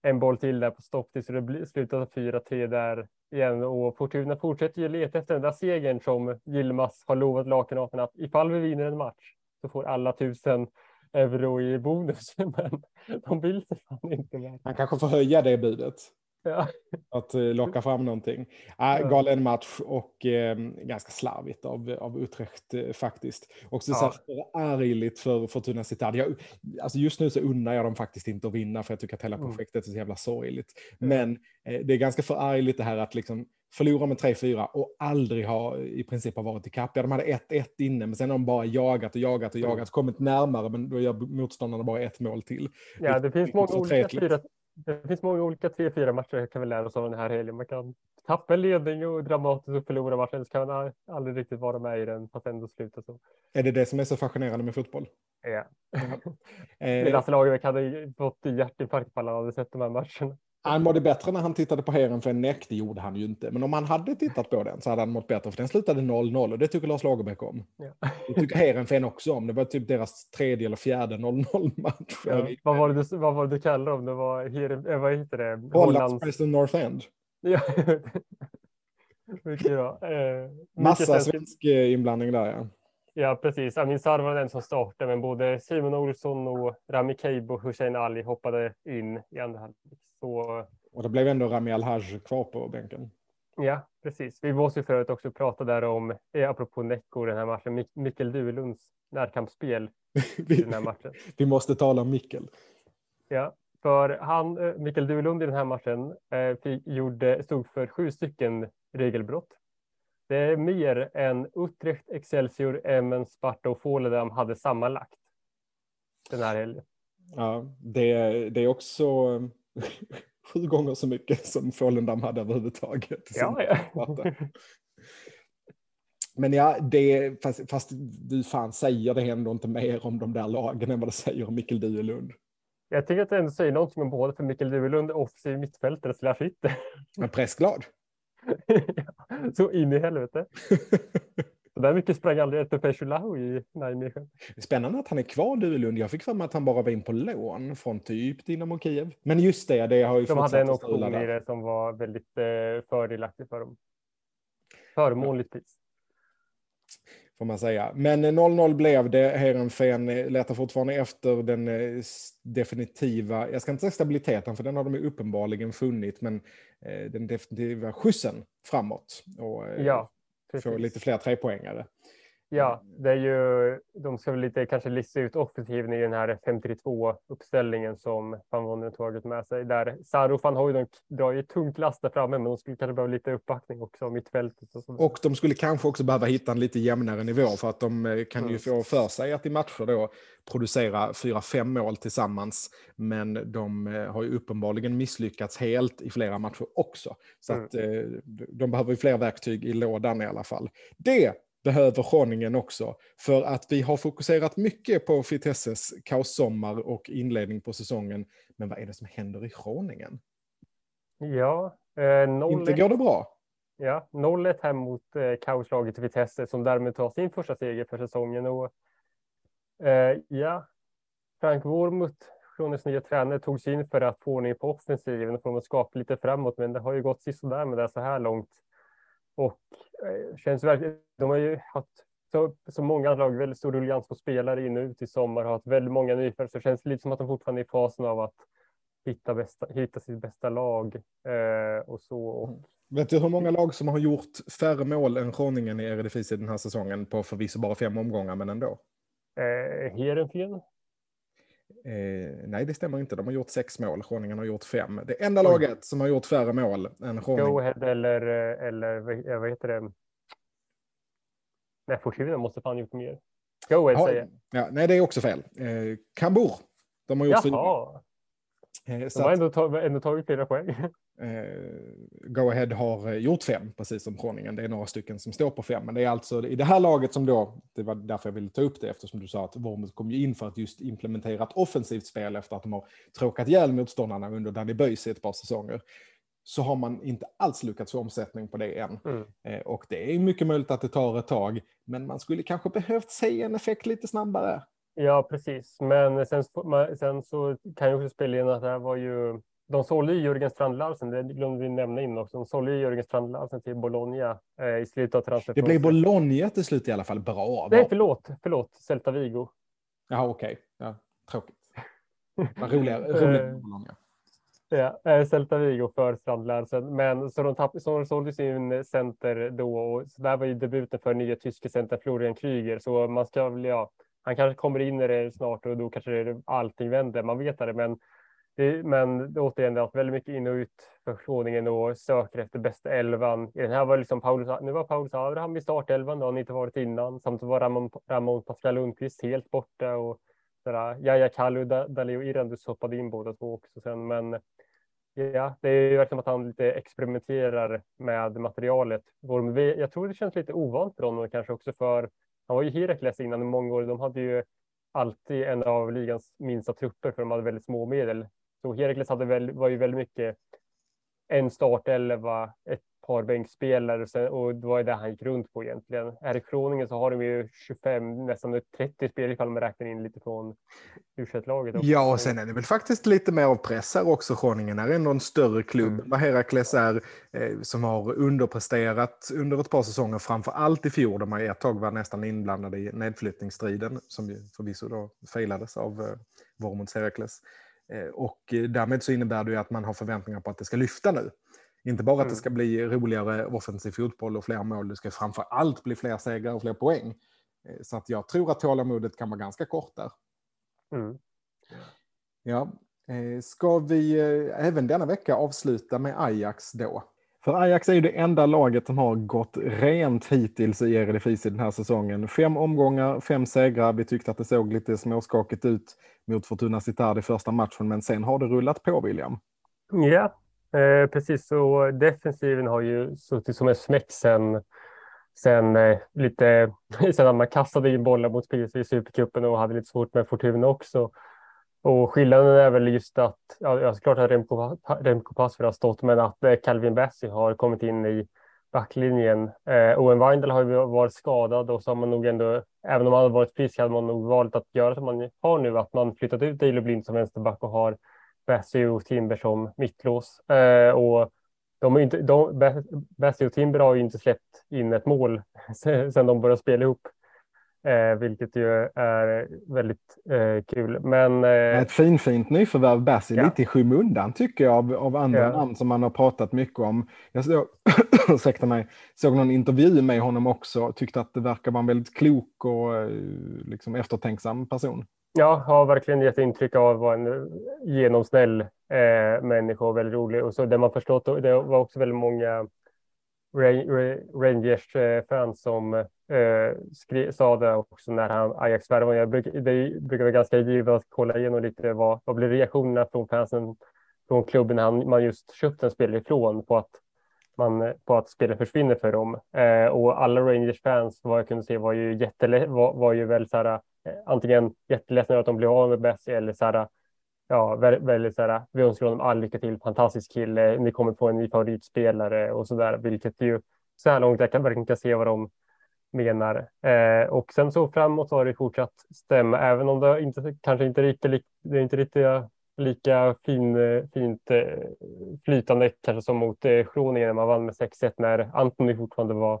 en boll till där på stopptid så det slutar 4-3 där igen och Fortuna fortsätter ju leta efter den där segern som Gilmas har lovat lagkamraterna att ifall vi vinner en match så får alla tusen euro i bonus. Men de vill sig fan inte mer. Han kanske får höja det budet. Ja. Att uh, locka fram någonting. Äh, galen match och eh, ganska slarvigt av, av Utrecht eh, faktiskt. Också ja. så argligt för Fortuna Cittad. Jag, alltså just nu så unnar jag dem faktiskt inte att vinna för jag tycker att hela mm. projektet är så jävla sorgligt. Men eh, det är ganska förargligt det här att liksom förlora med 3-4 och aldrig ha i princip har varit i kapp. Ja, de hade 1-1 inne, men sen har de bara jagat och jagat och jagat, kommit närmare, men då gör motståndarna bara ett mål till. Ja, det, det finns många olika det finns många olika tre, fyra matcher kan vi lära oss av den här helgen. Man kan tappa ledning och dramatiskt och förlora matchen, så kan man aldrig riktigt vara med i den, fast ändå sluta så. Är det det som är så fascinerande med fotboll? Ja. Lasse Lagerbäck hade fått hjärtinfarkt på alla hade sett de här matcherna. Han mådde bättre när han tittade på Heren för en näck, det gjorde han ju inte. Men om han hade tittat på den så hade han mått bättre, för den slutade 0-0 och det tycker Lars Lagerbäck om. Ja. Det tycker Heerenveen också om. Det var typ deras tredje eller fjärde 0-0-match. Ja. Vad, var det du, vad var det du kallade dem? Det var, eh, vad heter det? Hollands Preston North End. Ja. mycket bra. Eh, Massa svensk eh, inblandning där, ja. Ja, precis. Amin Sarr var den som startade, men både Simon Olsson och Rami Keib och Hussein Ali hoppade in i andra halvlek. Så... Och det blev ändå Rami Alhaj kvar på bänken. Ja, precis. Vi måste ju förut också prata där om, eh, apropå Necko, den här matchen, Mik Mikkel Duelunds närkampsspel i den här matchen. Vi måste tala om Mikkel. Ja, för han, eh, Mikkel Duelund i den här matchen eh, fick, gjorde, stod för sju stycken regelbrott. Det är mer än Utrecht, Excelsior, Emmen, Sparta och Volendam hade sammanlagt den här helgen. Ja, det, det är också sju gånger så mycket som Follendam hade överhuvudtaget. Ja, ja. Men ja, det, fast, fast, du fan säger det ändå inte mer om de där lagen än vad det säger om Mikkel Duelund. Jag tycker att det ändå säger någonting om både för Mikkel Duelund och offensiv mittfältare slash ytter. Men pressglad. så in i helvete. Så där mycket sprang aldrig ett Peshulahu i Nijmegen. Spännande att han är kvar Duelund. Jag fick för mig att han bara var in på lån från typ Dynamo Kiev. Men just det, det har ju De hade en option i det som var väldigt eh, fördelaktig för dem. Förmånligt pris. Får man säga. Men 0-0 blev det. Heerenveen letar fortfarande efter den eh, definitiva, jag ska inte säga stabiliteten, för den har de uppenbarligen funnit, men eh, den definitiva skjutsen framåt. Och, ja få lite fler trepoängare. Ja, det är ju, de ska väl lite kanske lista ut offensiven i den här 532 uppställningen som Van Wonnen tagit med sig. Där Saru van Hooydonk drar ju tungt last där framme, men de skulle kanske behöva lite uppbackning också av mittfältet. Och, och de skulle kanske också behöva hitta en lite jämnare nivå för att de eh, kan mm. ju få för sig att i matcher då producera fyra, fem mål tillsammans. Men de eh, har ju uppenbarligen misslyckats helt i flera matcher också. Så mm. att eh, de behöver ju fler verktyg i lådan i alla fall. Det behöver Groningen också. För att vi har fokuserat mycket på Vitesses kaossommar och inledning på säsongen. Men vad är det som händer i Groningen? Ja, eh. Inte går det bra. Ja, 0-1 hem mot eh, kaoslaget Vitesse som därmed tar sin första seger för säsongen. Och, eh, ja, Frank Wormuth, Kronens nya tränare, tog sig in för att få ordning på offensiven och få skapa lite framåt. Men det har ju gått sisådär med det så här långt. Och känns verkligen, de har ju haft så, så många lag, väldigt stor ruljans på spelare in och ut i sommar, har haft väldigt många nyförvärv, så det känns lite som att de fortfarande är i fasen av att hitta, bästa, hitta sitt bästa lag eh, och så. Och... Mm. Vet du hur många lag som har gjort färre mål än Groningen i Eredivisie den här säsongen på förvisso bara fem omgångar, men ändå? Eh, Heerenveen? Eh, nej, det stämmer inte. De har gjort sex mål. Groningen har gjort fem. Det enda Oj. laget som har gjort färre mål än Groningen. Go ahead eller, eller vad heter det? Nej, Fortuna måste fan gjort mer. Go ahead säger ja, Nej, det är också fel. Eh, Kambur. De har gjort Jaha. fyra. Eh, de har ändå, tag, ändå tagit flera poäng. Eh, Go Ahead har eh, gjort fem, precis som Groningen. Det är några stycken som står på fem. Men det är alltså i det här laget som då, det var därför jag ville ta upp det, eftersom du sa att Wormuth kom ju in för att just implementera ett offensivt spel efter att de har tråkat ihjäl motståndarna under Danny Böjs i ett par säsonger. Så har man inte alls lyckats få omsättning på det än. Mm. Eh, och det är mycket möjligt att det tar ett tag, men man skulle kanske behövt se en effekt lite snabbare. Ja, precis. Men sen, sen så kan jag också spela in att det här var ju de sålde ju Jörgen Strand Larsen, det glömde vi nämna in också. De sålde ju Jörgen Strand Larsen till Bologna eh, i slutet av transferfönstret. Det blev Bologna till slut i alla fall. Bra. Nej, förlåt, förlåt, Celta Vigo. Jaha, okej. Okay. Ja, tråkigt. Vad roligare, roligare Bologna. Ja, eh, Celta Vigo för Strand Larsen. Men så de, tapp, så de sålde sin center då och så där var ju debuten för nya tyska center Florian Kryger. Så man ska väl, ja, han kanske kommer in i det snart och då kanske allting vänder. Man vet det, men det, men det, återigen, det har varit väldigt mycket in och ut för förskåningen och söker efter bästa elvan. I den här var liksom Paulus, nu var Paulus Abraham i startelvan, det har han inte varit innan. Samtidigt var Ramon, Ramon Pascal Lundqvist helt borta och Jaja Kalu, Dalio Irandus hoppade in båda två också sen. Men ja, det är ju verkligen att han lite experimenterar med materialet. Jag tror det känns lite ovant för honom kanske också för han var ju Herakles innan i många år. De hade ju alltid en av ligans minsta trupper för de hade väldigt små medel. Så Herakles hade väl, var ju väldigt mycket en startelva, ett par bänkspelare och det var ju det han gick runt på egentligen. Här i Kroningen så har de ju 25, nästan 30 spelare ifall man räknar in lite från u laget Ja, och sen är det väl faktiskt lite mer av press här också. Kroningen är ändå en större klubb mm. vad Herakles är, eh, som har underpresterat under ett par säsonger, framför allt i fjol, de har ett tag var nästan inblandade i nedflyttningsstriden, som ju förvisso då failades av eh, Vormunds Herakles. Eh, och därmed så innebär det ju att man har förväntningar på att det ska lyfta nu. Inte bara att det mm. ska bli roligare offensiv fotboll och fler mål, det ska framför allt bli fler segrar och fler poäng. Eh, så att jag tror att tålamodet kan vara ganska kort där. Mm. Ja, eh, ska vi även denna vecka avsluta med Ajax då? För Ajax är ju det enda laget som har gått rent hittills i Eredivisie den här säsongen. Fem omgångar, fem segrar. Vi tyckte att det såg lite småskakigt ut mot Fortuna Cittad i första matchen, men sen har det rullat på, William. Ja, eh, precis. Så defensiven har ju suttit som en smäck sen, sen eh, lite, sen man kastade in bollar mot PSV i Supercupen och hade lite svårt med Fortuna också. Och skillnaden är väl just att, ja, såklart att Remco, Remco Passfer har stått, men att eh, Calvin Bessie har kommit in i backlinjen. Eh, Owen Weindel har ju varit skadad och så har man nog ändå, även om han hade varit frisk, hade man nog valt att göra som man har nu, att man flyttat ut Dale Blind som vänsterback och har Bessie och Timber som mittlås. Eh, och de är inte, de, Bessie och Timber har ju inte släppt in ett mål sedan de började spela ihop. Eh, vilket ju är väldigt eh, kul. Men, eh, Ett finfint nyförvärv, Bassi, ja. lite i skymundan tycker jag av, av andra ja. namn som man har pratat mycket om. Jag såg, ursäkta mig, såg någon intervju med honom också, tyckte att det verkar vara en väldigt klok och eh, liksom eftertänksam person. Ja, har verkligen gett intryck av att vara en genomsnäll eh, människa och väldigt rolig. Och så det man förstått, det var också väldigt många Rangers-fans som eh, skrev, sa det också när han Ajax värvade. Bruk, det brukar vara ganska givet att kolla igenom lite vad, vad blir reaktionerna från fansen från klubben när han, man just köpt en spelare ifrån på att man på att spelet försvinner för dem. Eh, och alla Rangers-fans vad jag kunde se var ju jättele, var, var ju väl så här, eh, antingen jätteledsna över att de blev av med Bessie eller så här, ja, väldigt så här, vi önskar honom all lycka till, fantastisk kille, ni kommer få en ny favoritspelare och så där, vilket ju så här långt jag kan verkligen kan se vad de menar. Eh, och sen så framåt har det fortsatt stämma, även om det inte, kanske inte riktigt, det är inte riktigt eh, lika fin, eh, fint eh, flytande kanske som mot Groningen när man vann med 6-1 när Antoni fortfarande var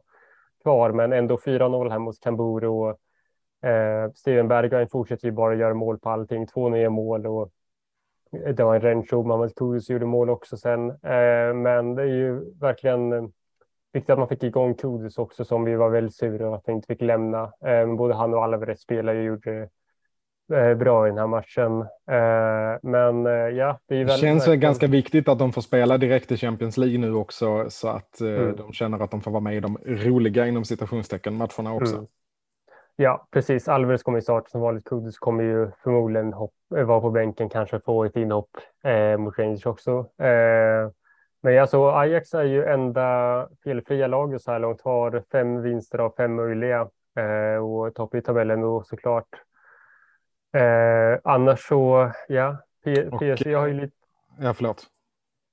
kvar, men ändå 4-0 här mot Kamburu och eh, Steven Bergwijn fortsätter ju bara göra mål på allting, två nya mål och det var en Rencho, Mamadou Kudus gjorde mål också sen. Eh, men det är ju verkligen viktigt att man fick igång Kudus också som vi var väldigt sura att han inte fick lämna. Eh, både han och Alvarez spelare gjorde eh, bra i den här matchen. Eh, men eh, ja, det, det känns verkligen... ganska viktigt att de får spela direkt i Champions League nu också så att eh, mm. de känner att de får vara med i de roliga inom citationstecken matcherna också. Mm. Ja, precis. Alvarez kommer i start som vanligt. Kudus kommer ju förmodligen hopp, vara på bänken, kanske få ett inhopp eh, mot Rangers också. Eh, men alltså Ajax är ju enda felfria laget så här långt, har fem vinster av fem möjliga eh, och topp i tabellen och såklart. Eh, annars så, ja, P PSV har ju lite... Ja, förlåt.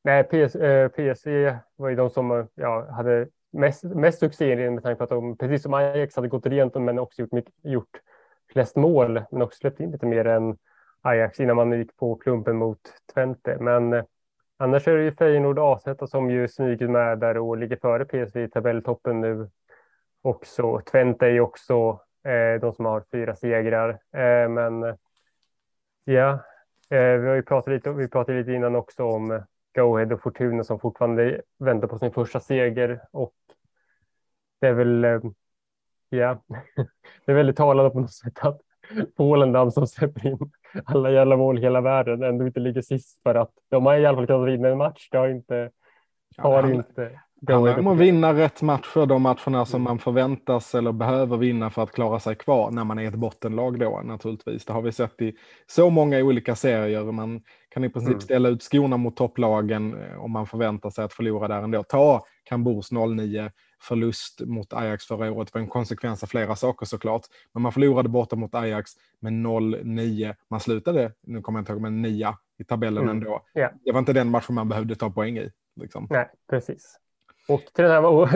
Nej, PS, eh, PSV var ju de som ja, hade mest, mest succé med tanke på att de, precis som Ajax, hade gått rent men också gjort, mycket, gjort flest mål, men också släppt in lite mer än Ajax innan man gick på klumpen mot Twente. Men annars är det ju Feyenoord AZ som ju smyger med där och ligger före PSV i tabelltoppen nu. Också Twente är ju också eh, de som har fyra segrar. Eh, men ja, eh, vi har ju pratat lite, vi pratade lite innan också om Go Ahead och Fortuna som fortfarande väntar på sin första seger och det är väl, eh, ja, det är väldigt talande på något sätt att Polen, som släpper in alla jävla mål i hela världen, ändå inte ligger sist för att de har i alla fall kunnat vinna en match. Det har inte, har ja, inte handlar om att vinna rätt matcher, de matcherna som man förväntas eller behöver vinna för att klara sig kvar när man är ett bottenlag då naturligtvis. Det har vi sett i så många olika serier. Man kan i princip mm. ställa ut skorna mot topplagen eh, om man förväntar sig att förlora där ändå. Ta Kamburs 09 förlust mot Ajax förra året var en konsekvens av flera saker såklart. Men man förlorade borta mot Ajax med 0-9. Man slutade, nu kommer jag inte ihåg, med 9 i tabellen mm. ändå. Yeah. Det var inte den matchen man behövde ta poäng i. Liksom. Nej, precis. Och till den här, och,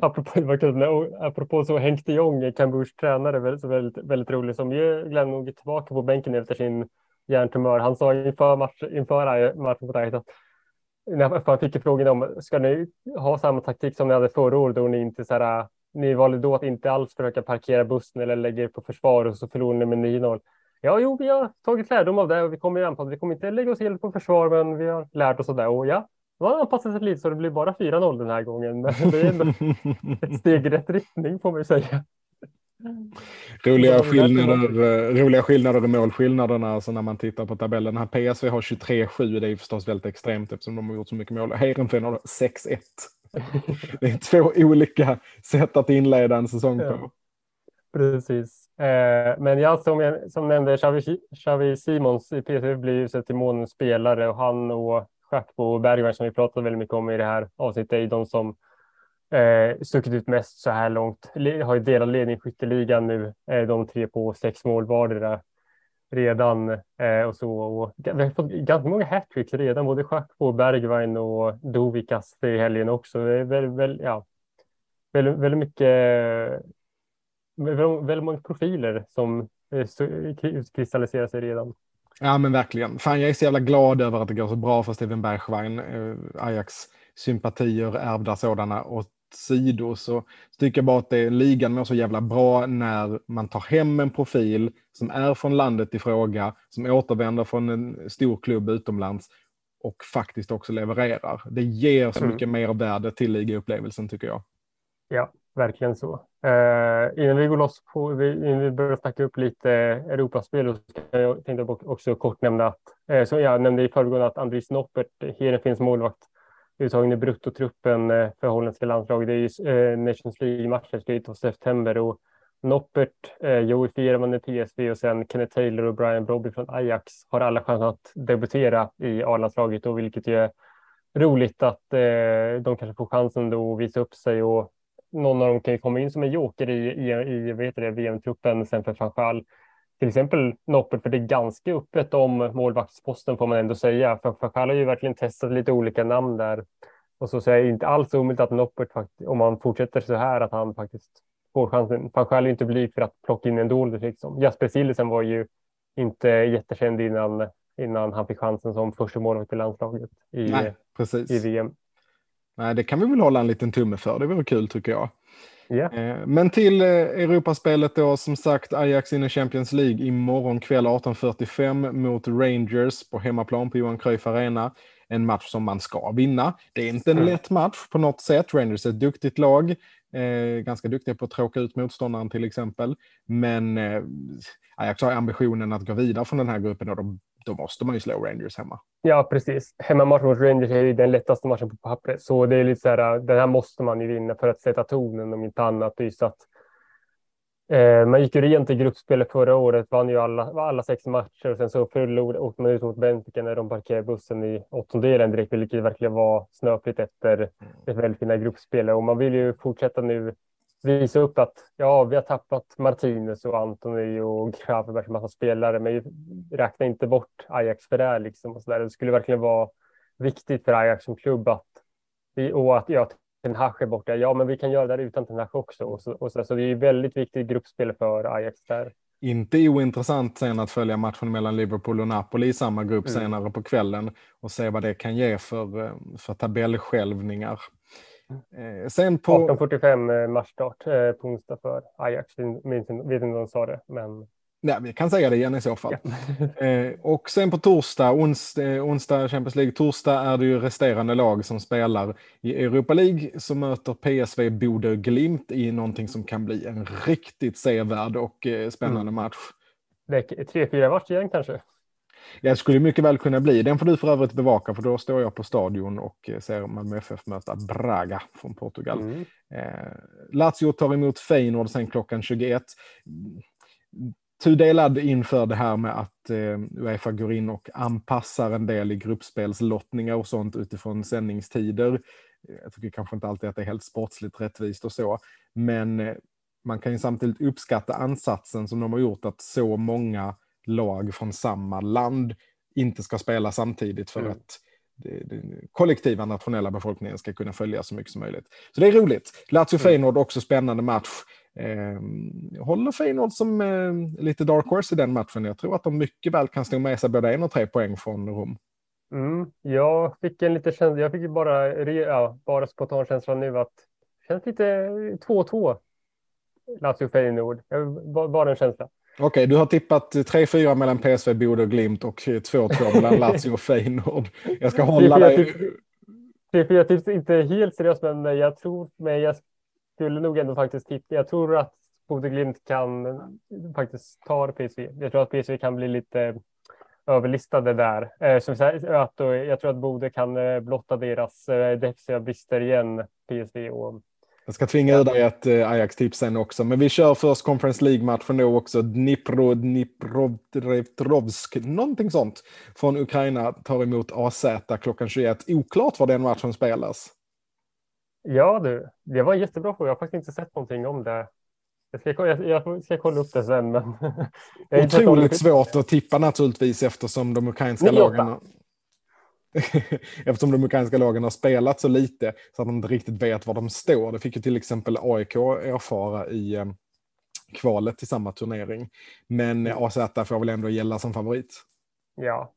apropå, apropå så Henk de Jong, Camburs tränare, väldigt, väldigt, väldigt rolig, som ju Glenn nog tillbaka på bänken efter sin hjärntumör. Han sa inför, match, inför matchen mot Ajax att när han fick frågan om ska ni ha samma taktik som ni hade förra året då ni inte så här, ni valde då att inte alls försöka parkera bussen eller lägga er på försvar och så förlorar ni med 9-0. Ja, jo, vi har tagit lärdom av det och vi kommer ju anpassa. Vi kommer inte lägga oss helt på försvar, men vi har lärt oss av det och ja, nu har anpassat sig lite så det blir bara 4-0 den här gången. Men det är ett steg i rätt riktning får man ju säga. Roliga skillnader, eh, roliga skillnader i målskillnaderna alltså när man tittar på tabellen. Här PSV har 23-7, det är förstås väldigt extremt eftersom de har gjort så mycket mål. Heirenfen har 6-1. Det är två olika sätt att inleda en säsong på. Ja, precis. Eh, men jag som, jag, som nämnde, Xavi, Xavi Simons i PSV blir ju sett till månens spelare och han och Schackbo och Bergvall som vi pratat väldigt mycket om i det här avsnittet är de som eh, stuckit ut mest så här långt. Har ju delat ledning skytteligan nu, eh, de tre på sex mål vardera redan eh, och så. Och vi har fått ganska många hattricks redan, både Schackbo, Bergwijn och Dovikas i helgen också. Det är väldigt, väldigt, ja, väldigt, väldigt mycket, väldigt, väldigt många profiler som eh, utkristalliserar sig redan. Ja men verkligen. Fan jag är så jävla glad över att det går så bra för Steven Bergwijn. Eh, Ajax sympatier, ärvda sådana och åsido så, så tycker jag bara att det, ligan mår så jävla bra när man tar hem en profil som är från landet i fråga, som återvänder från en stor klubb utomlands och faktiskt också levererar. Det ger så mm. mycket mer värde till ligaupplevelsen tycker jag. Ja, verkligen så. Uh, innan vi går loss på, innan vi börjar snacka upp lite Europaspel, så jag tänkte jag också kort nämna att, uh, som jag nämnde i föregående, att Andris Noppert, Heerenveens målvakt, uttagen i bruttotruppen eh, för holländska landslaget. Det är ju eh, Nations League-matcher ska ut i september och Noppert, eh, Joey Fierman i PSV och sen Kenneth Taylor och Brian Brobby från Ajax har alla chans att debutera i A-landslaget och vilket ju är roligt att de kanske får chansen då att visa upp sig och någon av dem kan ju komma in som en joker i, i, i VM-truppen sen för Fanchal. Till exempel Noppert, för det är ganska öppet om målvaktsposten får man ändå säga. För Fanchal har ju verkligen testat lite olika namn där. Och så, är det inte alls omöjligt att Noppert, om man fortsätter så här, att han faktiskt får chansen. Fanchal är ju inte blyg för att plocka in en dold liksom. Jasper Sillesen var ju inte jättekänd innan, innan han fick chansen som första målvakt i landslaget i, Nej, i VM. Nej, det kan vi väl hålla en liten tumme för. Det vore kul tycker jag. Yeah. Men till eh, Europaspelet då, som sagt, Ajax in i Champions League imorgon kväll 18.45 mot Rangers på hemmaplan på Johan Cruyff Arena. En match som man ska vinna. Det är inte en mm. lätt match på något sätt. Rangers är ett duktigt lag. Eh, ganska duktiga på att tråka ut motståndaren till exempel. Men eh, Ajax har ambitionen att gå vidare från den här gruppen och de då måste man ju slå Rangers hemma. Ja, precis. Hemmamatch mot Rangers är ju den lättaste matchen på pappret, så det är lite så här. Den här måste man ju vinna för att sätta tonen om inte annat. Så att eh, man gick ju rent i gruppspelet förra året, vann ju alla, alla sex matcher och sen så förlorade åkte man ut mot Benfica när de parkerade bussen i åttondelen direkt, vilket verkligen var snöpligt efter mm. ett väldigt fina gruppspel och man vill ju fortsätta nu visa upp att ja, vi har tappat Martinez och Antoni och Gravenberg, massa spelare, men räkna inte bort Ajax för det liksom och så där. Det skulle verkligen vara viktigt för Ajax som klubb att vi, och att ja, Ten Hag är borta. Ja, men vi kan göra det utan Ten Hag också och så, och så, så det är väldigt viktigt gruppspel för Ajax där. Inte ointressant sen att följa matchen mellan Liverpool och Napoli i samma grupp mm. senare på kvällen och se vad det kan ge för, eh, för tabellskälvningar. Eh, sen på... 18.45 eh, matchstart eh, på onsdag för Ajax. Vet inte om de sa det, men... Nej, vi kan säga det igen i så fall. Ja. eh, och sen på torsdag, ons, onsdag Champions League, torsdag är det ju resterande lag som spelar i Europa League som möter PSV Bodö Glimt i någonting som kan bli en riktigt sevärd och spännande mm. match. Det är tre, fyra matcher igen kanske? Jag skulle mycket väl kunna bli. Den får du för övrigt bevaka för då står jag på stadion och eh, ser Malmö FF möta Braga från Portugal. Mm. Eh, Lazio tar emot Feyenoord sen klockan 21. Tudelad inför det här med att eh, Uefa går in och anpassar en del i gruppspelslottningar och sånt utifrån sändningstider. Jag tycker kanske inte alltid att det är helt sportsligt rättvist och så, men eh, man kan ju samtidigt uppskatta ansatsen som de har gjort att så många lag från samma land inte ska spela samtidigt för mm. att den kollektiva nationella befolkningen ska kunna följa så mycket som möjligt. Så det är roligt. Lazio-Feyenoord mm. också spännande match. Eh, håller Feyenoord som eh, lite dark horse i den matchen. Jag tror att de mycket väl kan stå med sig både en och tre poäng från Rom. Mm, jag fick en lite känsla, jag fick bara, ja, bara spontan känsla nu att det känns lite 2-2. Lazio-Feyenoord, bara en känsla. Okej, okay, du har tippat 3-4 mellan PSV, Bodö och Glimt och 2-2 mellan Lazio och Feyenoord. Jag ska hålla dig. 3-4 tips inte helt seriöst, men jag tror, men jag skulle nog ändå faktiskt tippa. Jag tror att Bodö Glimt kan faktiskt ta PSV. Jag tror att PSV kan bli lite överlistade där. Eh, som att, jag tror att Bodö kan eh, blotta deras eh, defensiva brister igen, PSV. Och jag ska tvinga ur dig ett eh, Ajax-tips sen också, men vi kör först Conference League-matchen då också. Dnipro, Dnipropetrovsk, någonting sånt, från Ukraina tar emot AZ klockan 21. Oklart var den matchen spelas. Ja du, det var en jättebra fråga. Jag har faktiskt inte sett någonting om det. Jag ska, jag, jag ska kolla upp det sen. Men Otroligt svårt att tippa naturligtvis eftersom de ukrainska lagen Eftersom de ukrainska lagen har spelat så lite så att man inte riktigt vet var de står. Det fick ju till exempel AIK erfara i eh, kvalet till samma turnering. Men AZ får väl ändå gälla som favorit. Ja.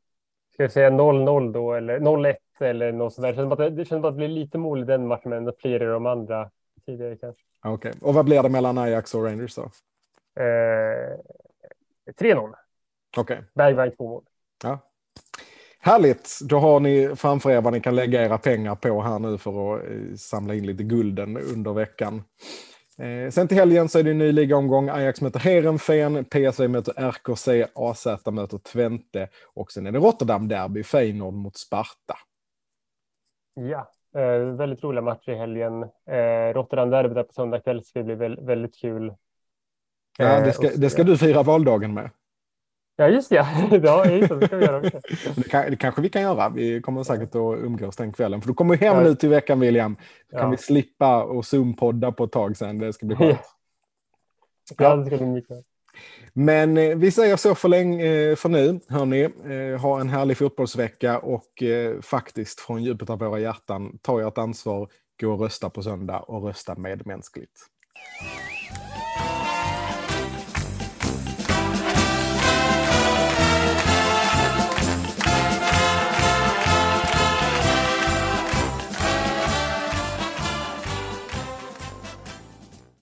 Ska jag säga 0-0 då eller 0-1 eller något sådär. Det känns, att det, det känns att det blir lite mål i den matchen men fler i de andra. tidigare kanske. Okej, okay. och vad blir det mellan Ajax och Rangers då? Eh, 3-0. Okej. Okay. Bergvall två mål. Ja. Härligt, då har ni framför er vad ni kan lägga era pengar på här nu för att eh, samla in lite gulden under veckan. Eh, sen till helgen så är det en ny ligaomgång. Ajax möter Heerenveen, PSV möter RKC, AZ möter Twente och sen är det Rotterdam-derby, Feyenoord mot Sparta. Ja, eh, väldigt roliga matcher i helgen. Rotterdam-derby där på söndag kväll ska bli väldigt, kul. Ja, det ska, det ska du fira valdagen med. Ja, just det. Ja, just det. det ska vi göra också. Det, kan, det kanske vi kan göra. Vi kommer säkert att umgås den kvällen. För du kommer hem ja. nu till veckan, William. Då kan ja. vi slippa och Zoom-podda på ett tag sen. Det ska bli skönt. Ja, det ska bli mycket. Men eh, vi säger så för, länge, eh, för nu, hörni. Eh, ha en härlig fotbollsvecka och faktiskt från djupet av våra hjärtan, ta ert ansvar, gå och rösta på söndag och rösta medmänskligt.